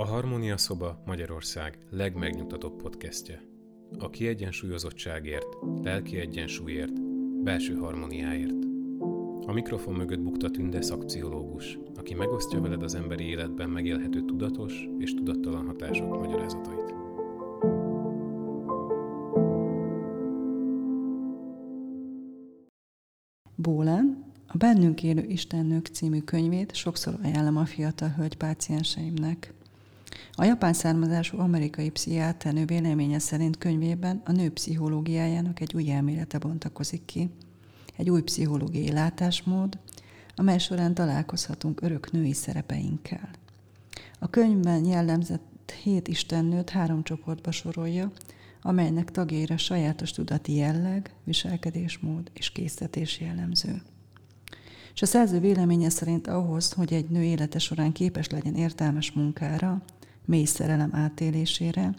A Harmónia Szoba Magyarország legmegnyugtatóbb podcastje. A kiegyensúlyozottságért, lelki egyensúlyért, belső harmóniáért. A mikrofon mögött bukta Tünde szakpszichológus, aki megosztja veled az emberi életben megélhető tudatos és tudattalan hatások magyarázatait. Bólán, a Bennünk élő Istennők című könyvét sokszor ajánlom a fiatal hölgy pácienseimnek. A japán származású amerikai pszichiáternő véleménye szerint könyvében a nő pszichológiájának egy új elmélete bontakozik ki. Egy új pszichológiai látásmód, amely során találkozhatunk örök női szerepeinkkel. A könyvben jellemzett hét istennőt három csoportba sorolja, amelynek tagjaira sajátos tudati jelleg, viselkedésmód és készítés jellemző. És a szerző véleménye szerint ahhoz, hogy egy nő élete során képes legyen értelmes munkára, mély szerelem átélésére,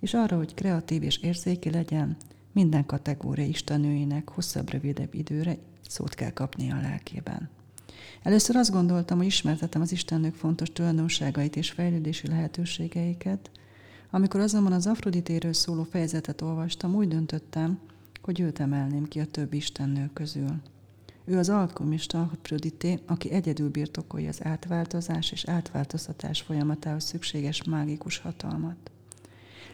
és arra, hogy kreatív és érzéki legyen, minden kategória istenőinek hosszabb-rövidebb időre szót kell kapnia a lelkében. Először azt gondoltam, hogy ismertetem az istennők fontos tulajdonságait és fejlődési lehetőségeiket, amikor azonban az Afroditéről szóló fejezetet olvastam, úgy döntöttem, hogy őt emelném ki a többi istennő közül. Ő az alkimista Afrodité, aki egyedül birtokolja az átváltozás és átváltoztatás folyamatához szükséges mágikus hatalmat.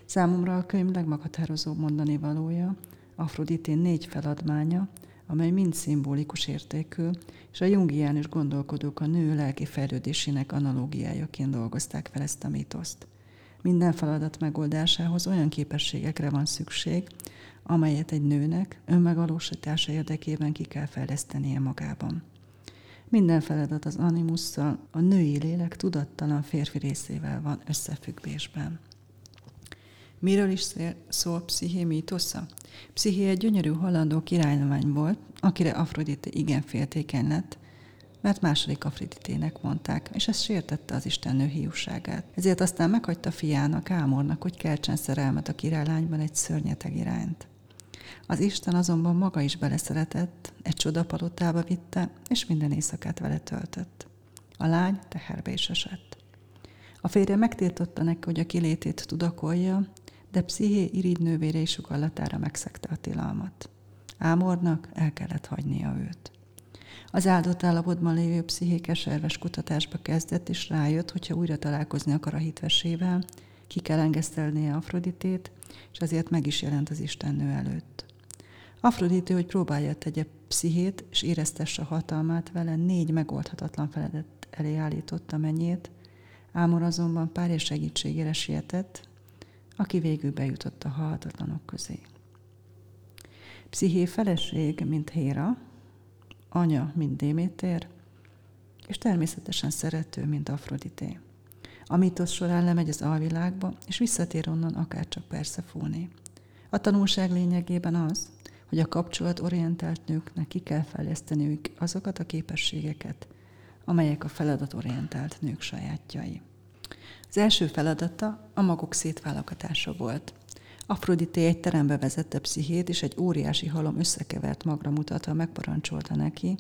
Számomra a könyv legmeghatározóbb mondani valója, Afrodité négy feladmánya, amely mind szimbolikus értékű, és a jungiánus gondolkodók a nő lelki fejlődésének analógiájaként dolgozták fel ezt a mitoszt. Minden feladat megoldásához olyan képességekre van szükség, amelyet egy nőnek önmegvalósítása érdekében ki kell fejlesztenie magában. Minden feladat az animusszal, a női lélek tudattalan férfi részével van összefüggésben. Miről is szól psziché mítosza? Psziché egy gyönyörű halandó királylány volt, akire Afrodite igen féltékeny lett, mert második Afriditének mondták, és ez sértette az istennő hiúságát. Ezért aztán meghagyta fiának, Ámornak, hogy keltsen szerelmet a királylányban egy szörnyeteg irányt. Az Isten azonban maga is beleszeretett, egy csodapalotába vitte, és minden éjszakát vele töltött. A lány teherbe is esett. A férje megtiltotta neki, hogy a kilétét tudakolja, de psziché irigy nővére is sugallatára megszegte a tilalmat. Ámornak el kellett hagynia őt. Az áldott állapotban lévő psziché keserves kutatásba kezdett, és rájött, hogyha újra találkozni akar a hitvesével, ki kell engesztelnie Afroditét, és azért meg is jelent az Istennő előtt. Afroditő, hogy próbálja tegye pszichét, és éreztesse hatalmát vele, négy megoldhatatlan feladat elé állította mennyét, Ámor azonban párja segítségére sietett, aki végül bejutott a halhatatlanok közé. Psziché feleség, mint Héra, anya, mint Déméter, és természetesen szerető, mint Afrodité. A mítosz során lemegy az alvilágba, és visszatér onnan akárcsak Persefóné. A tanulság lényegében az, hogy a kapcsolatorientált nőknek ki kell fejleszteniük azokat a képességeket, amelyek a feladatorientált nők sajátjai. Az első feladata a magok szétválogatása volt. Afrodité egy terembe vezette pszichét, és egy óriási halom összekevert magra mutatva megparancsolta neki,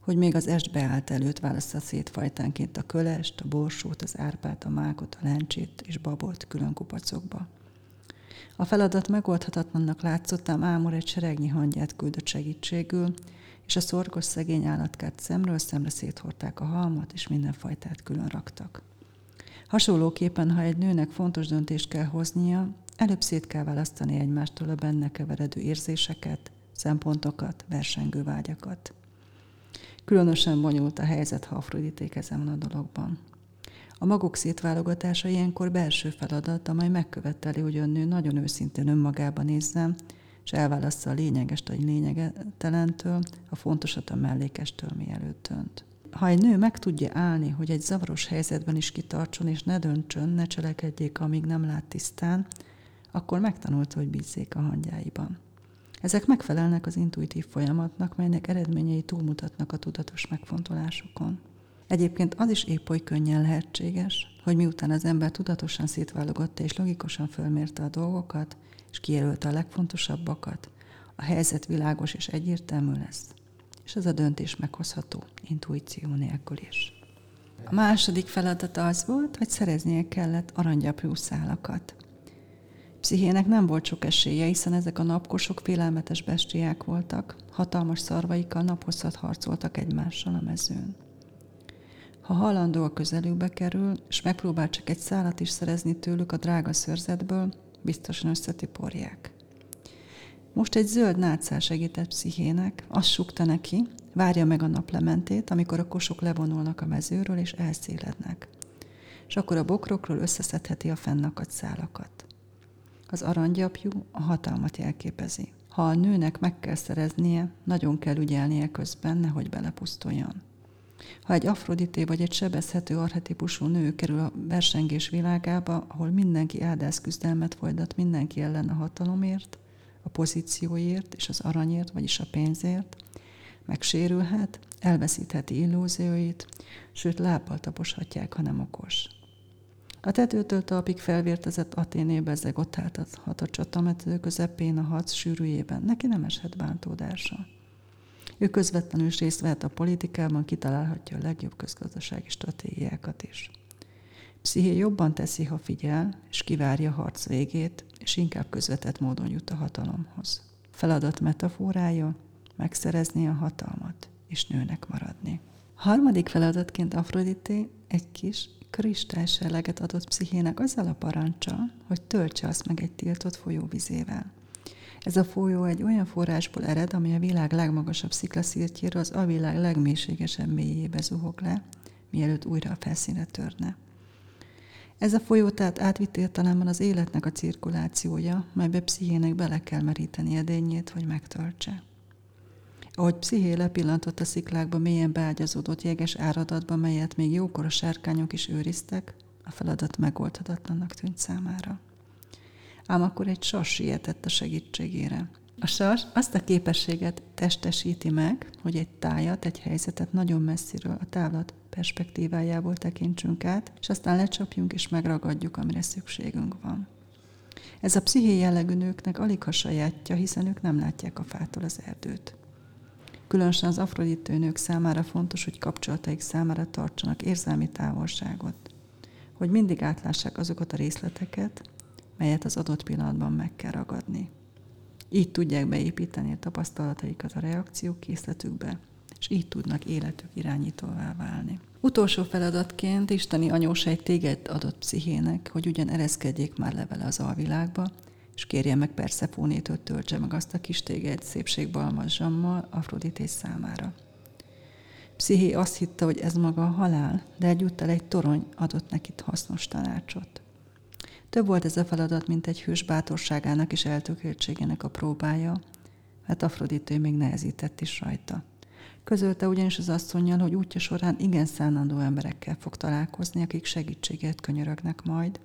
hogy még az est beállt előtt válassza szét fajtánként a kölest, a borsót, az árpát, a mákot, a lencsét és babot külön kupacokba. A feladat megoldhatatlannak látszott, ám Ámor egy seregnyi hangját küldött segítségül, és a szorgos szegény állatkát szemről szemre széthorták a halmat, és minden fajtát külön raktak. Hasonlóképpen, ha egy nőnek fontos döntést kell hoznia, előbb szét kell választani egymástól a benne keveredő érzéseket, szempontokat, versengő vágyakat. Különösen bonyolult a helyzet, ha Afroditék ezen a dologban. A magok szétválogatása ilyenkor belső feladat, amely megköveteli, hogy a nő nagyon őszintén önmagába nézzen, és elválassza a lényegest a lényegetelentől, a fontosat a mellékestől, mielőtt dönt. Ha egy nő meg tudja állni, hogy egy zavaros helyzetben is kitartson, és ne döntsön, ne cselekedjék, amíg nem lát tisztán, akkor megtanulta, hogy bízzék a hangyáiban. Ezek megfelelnek az intuitív folyamatnak, melynek eredményei túlmutatnak a tudatos megfontolásokon. Egyébként az is épp oly könnyen lehetséges, hogy miután az ember tudatosan szétválogatta és logikusan fölmérte a dolgokat, és kijelölte a legfontosabbakat, a helyzet világos és egyértelmű lesz, és ez a döntés meghozható intuíció nélkül is. A második feladata az volt, hogy szereznie kellett aranygyapjú szálakat. Pszichének nem volt sok esélye, hiszen ezek a napkosok félelmetes bestiák voltak, hatalmas szarvaikkal naphosszat harcoltak egymással a mezőn. Ha halandó a közelükbe kerül, és megpróbál csak egy szálat is szerezni tőlük a drága szörzetből, biztosan összetiporják. Most egy zöld nátszál segített pszichének, azt sukta neki, várja meg a naplementét, amikor a kosok levonulnak a mezőről és elszélednek. És akkor a bokrokról összeszedheti a fennakadt szálakat. Az aranygyapjú a hatalmat jelképezi. Ha a nőnek meg kell szereznie, nagyon kell ügyelnie közben, nehogy belepusztuljon. Ha egy Afrodité vagy egy sebezhető arhetipusú nő kerül a versengés világába, ahol mindenki áldász küzdelmet folytat mindenki ellen a hatalomért, a pozícióért és az aranyért, vagyis a pénzért, megsérülhet, elveszítheti illúzióit, sőt lábbal taposhatják, ha nem okos. A tetőtől talpig felvértezett Aténébe ezek ott állhat a csatamető közepén a harc sűrűjében. Neki nem eshet bántódása. Ő közvetlenül is részt vehet a politikában, kitalálhatja a legjobb közgazdasági stratégiákat is. Psziché jobban teszi, ha figyel, és kivárja a harc végét, és inkább közvetett módon jut a hatalomhoz. Feladat metaforája, megszerezni a hatalmat, és nőnek maradni. Harmadik feladatként Afrodité egy kis kristályserleget adott pszichének azzal a parancsa, hogy töltse azt meg egy tiltott folyóvizével. Ez a folyó egy olyan forrásból ered, ami a világ legmagasabb sziklaszírtjéről az a világ legmélységesebb mélyébe zuhog le, mielőtt újra a felszínre törne. Ez a folyó tehát átvitt értelemben az életnek a cirkulációja, melybe pszichének bele kell meríteni edényét, hogy megtöltse. Ahogy psziché lepillantott a sziklákba mélyen beágyazódott jeges áradatba, melyet még jókor a sárkányok is őriztek, a feladat megoldhatatlannak tűnt számára. Ám akkor egy sas sietett a segítségére. A sas azt a képességet testesíti meg, hogy egy tájat, egy helyzetet nagyon messziről, a távlat perspektívájából tekintsünk át, és aztán lecsapjunk és megragadjuk, amire szükségünk van. Ez a psziché jellegű nőknek alig ha sajátja, hiszen ők nem látják a fától az erdőt. Különösen az afroditő nők számára fontos, hogy kapcsolataik számára tartsanak érzelmi távolságot, hogy mindig átlássák azokat a részleteket, melyet az adott pillanatban meg kell ragadni. Így tudják beépíteni a tapasztalataikat a reakciók készletükbe, és így tudnak életük irányítóvá válni. Utolsó feladatként Isteni anyós egy téged adott pszichének, hogy ugyan ereszkedjék már levele az alvilágba, és kérje meg Perszefónét, hogy töltse meg azt a kis téged szépségbalmazsammal Afrodités számára. Psziché azt hitte, hogy ez maga a halál, de egyúttal egy torony adott neki hasznos tanácsot. Több volt ez a feladat, mint egy hős bátorságának és eltökéltségének a próbája, mert Afroditő még nehezített is rajta. Közölte ugyanis az asszonynal, hogy útja során igen szánandó emberekkel fog találkozni, akik segítséget könyörögnek majd,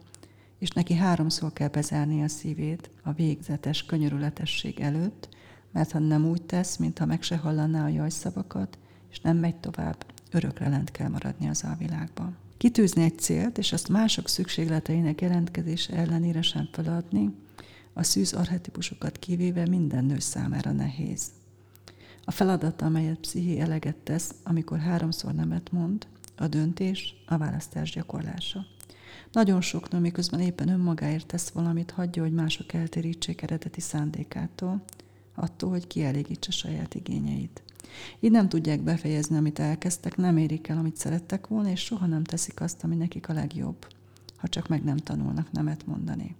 és neki háromszor kell bezárni a szívét a végzetes könyörületesség előtt, mert ha nem úgy tesz, mintha meg se hallaná a jajszavakat, és nem megy tovább, örökre lent kell maradni az alvilágban. Kitűzni egy célt, és azt mások szükségleteinek jelentkezése ellenére sem feladni, a szűz archetipusokat kivéve minden nő számára nehéz. A feladat, amelyet psziché eleget tesz, amikor háromszor nemet mond, a döntés, a választás gyakorlása. Nagyon sok nő, miközben éppen önmagáért tesz valamit, hagyja, hogy mások eltérítsék eredeti szándékától, attól, hogy kielégítse saját igényeit. Így nem tudják befejezni, amit elkezdtek, nem érik el, amit szerettek volna, és soha nem teszik azt, ami nekik a legjobb, ha csak meg nem tanulnak nemet mondani.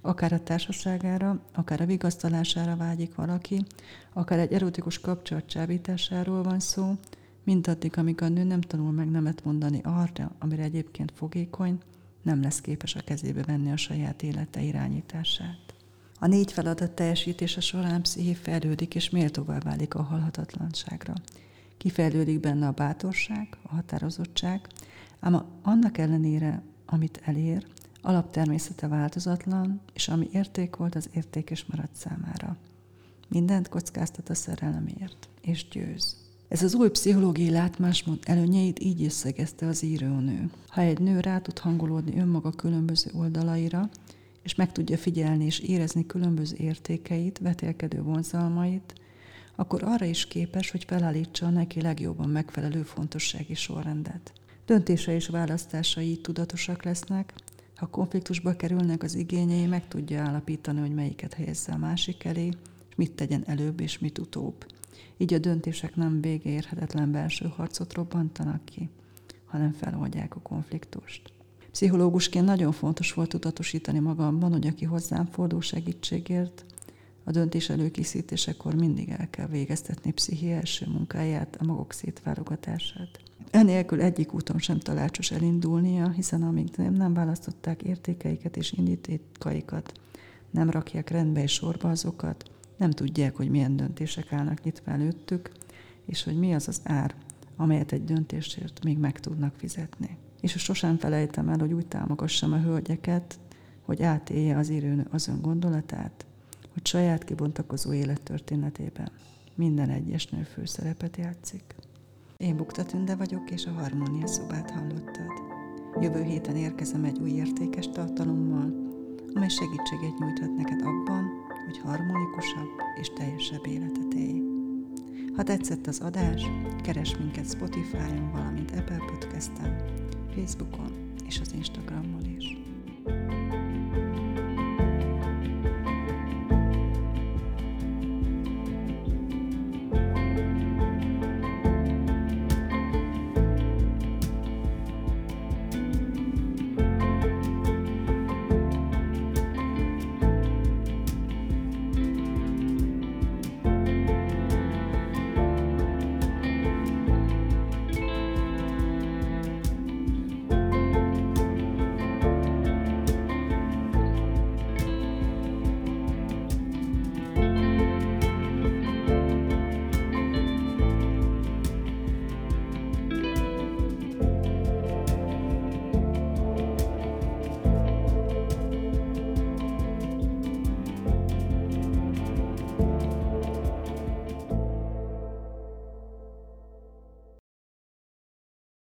Akár a társaságára, akár a vigasztalására vágyik valaki, akár egy erotikus kapcsolat csábításáról van szó, mint addig, amíg a nő nem tanul meg nemet mondani arra, amire egyébként fogékony, nem lesz képes a kezébe venni a saját élete irányítását. A négy feladat teljesítése során psziché fejlődik és méltóvá válik a halhatatlanságra. Kifejlődik benne a bátorság, a határozottság, ám annak ellenére, amit elér, alaptermészete változatlan, és ami érték volt, az értékes maradt számára. Mindent kockáztat a szerelemért, és győz. Ez az új pszichológiai látmásmód előnyeit így összegezte az írónő. Ha egy nő rá tud hangolódni önmaga különböző oldalaira, és meg tudja figyelni és érezni különböző értékeit, vetélkedő vonzalmait, akkor arra is képes, hogy felállítsa a neki legjobban megfelelő fontossági sorrendet. Döntése és választásai tudatosak lesznek, ha konfliktusba kerülnek az igényei, meg tudja állapítani, hogy melyiket helyezze a másik elé, és mit tegyen előbb és mit utóbb. Így a döntések nem végeérhetetlen belső harcot robbantanak ki, hanem feloldják a konfliktust. Pszichológusként nagyon fontos volt tudatosítani magamban, hogy aki hozzám fordul segítségért, a döntés előkészítésekor mindig el kell végeztetni pszichi első munkáját, a magok szétválogatását. Enélkül egyik úton sem talácsos elindulnia, hiszen amíg nem választották értékeiket és indítékaikat, nem rakják rendbe és sorba azokat, nem tudják, hogy milyen döntések állnak nyitva előttük, és hogy mi az az ár, amelyet egy döntésért még meg tudnak fizetni. És sosem felejtem el, hogy úgy támogassam a hölgyeket, hogy átélje az írőnő az ön gondolatát, hogy saját kibontakozó élettörténetében minden egyes nő főszerepet játszik. Én Bukta Tünde vagyok, és a Harmónia szobát hallottad. Jövő héten érkezem egy új értékes tartalommal, amely segítséget nyújthat neked abban, hogy harmonikusabb és teljesebb életet élj. Ha tetszett az adás, keres minket Spotify-on, valamint Apple Podcast-en, Facebookon és az Instagramon is. thank you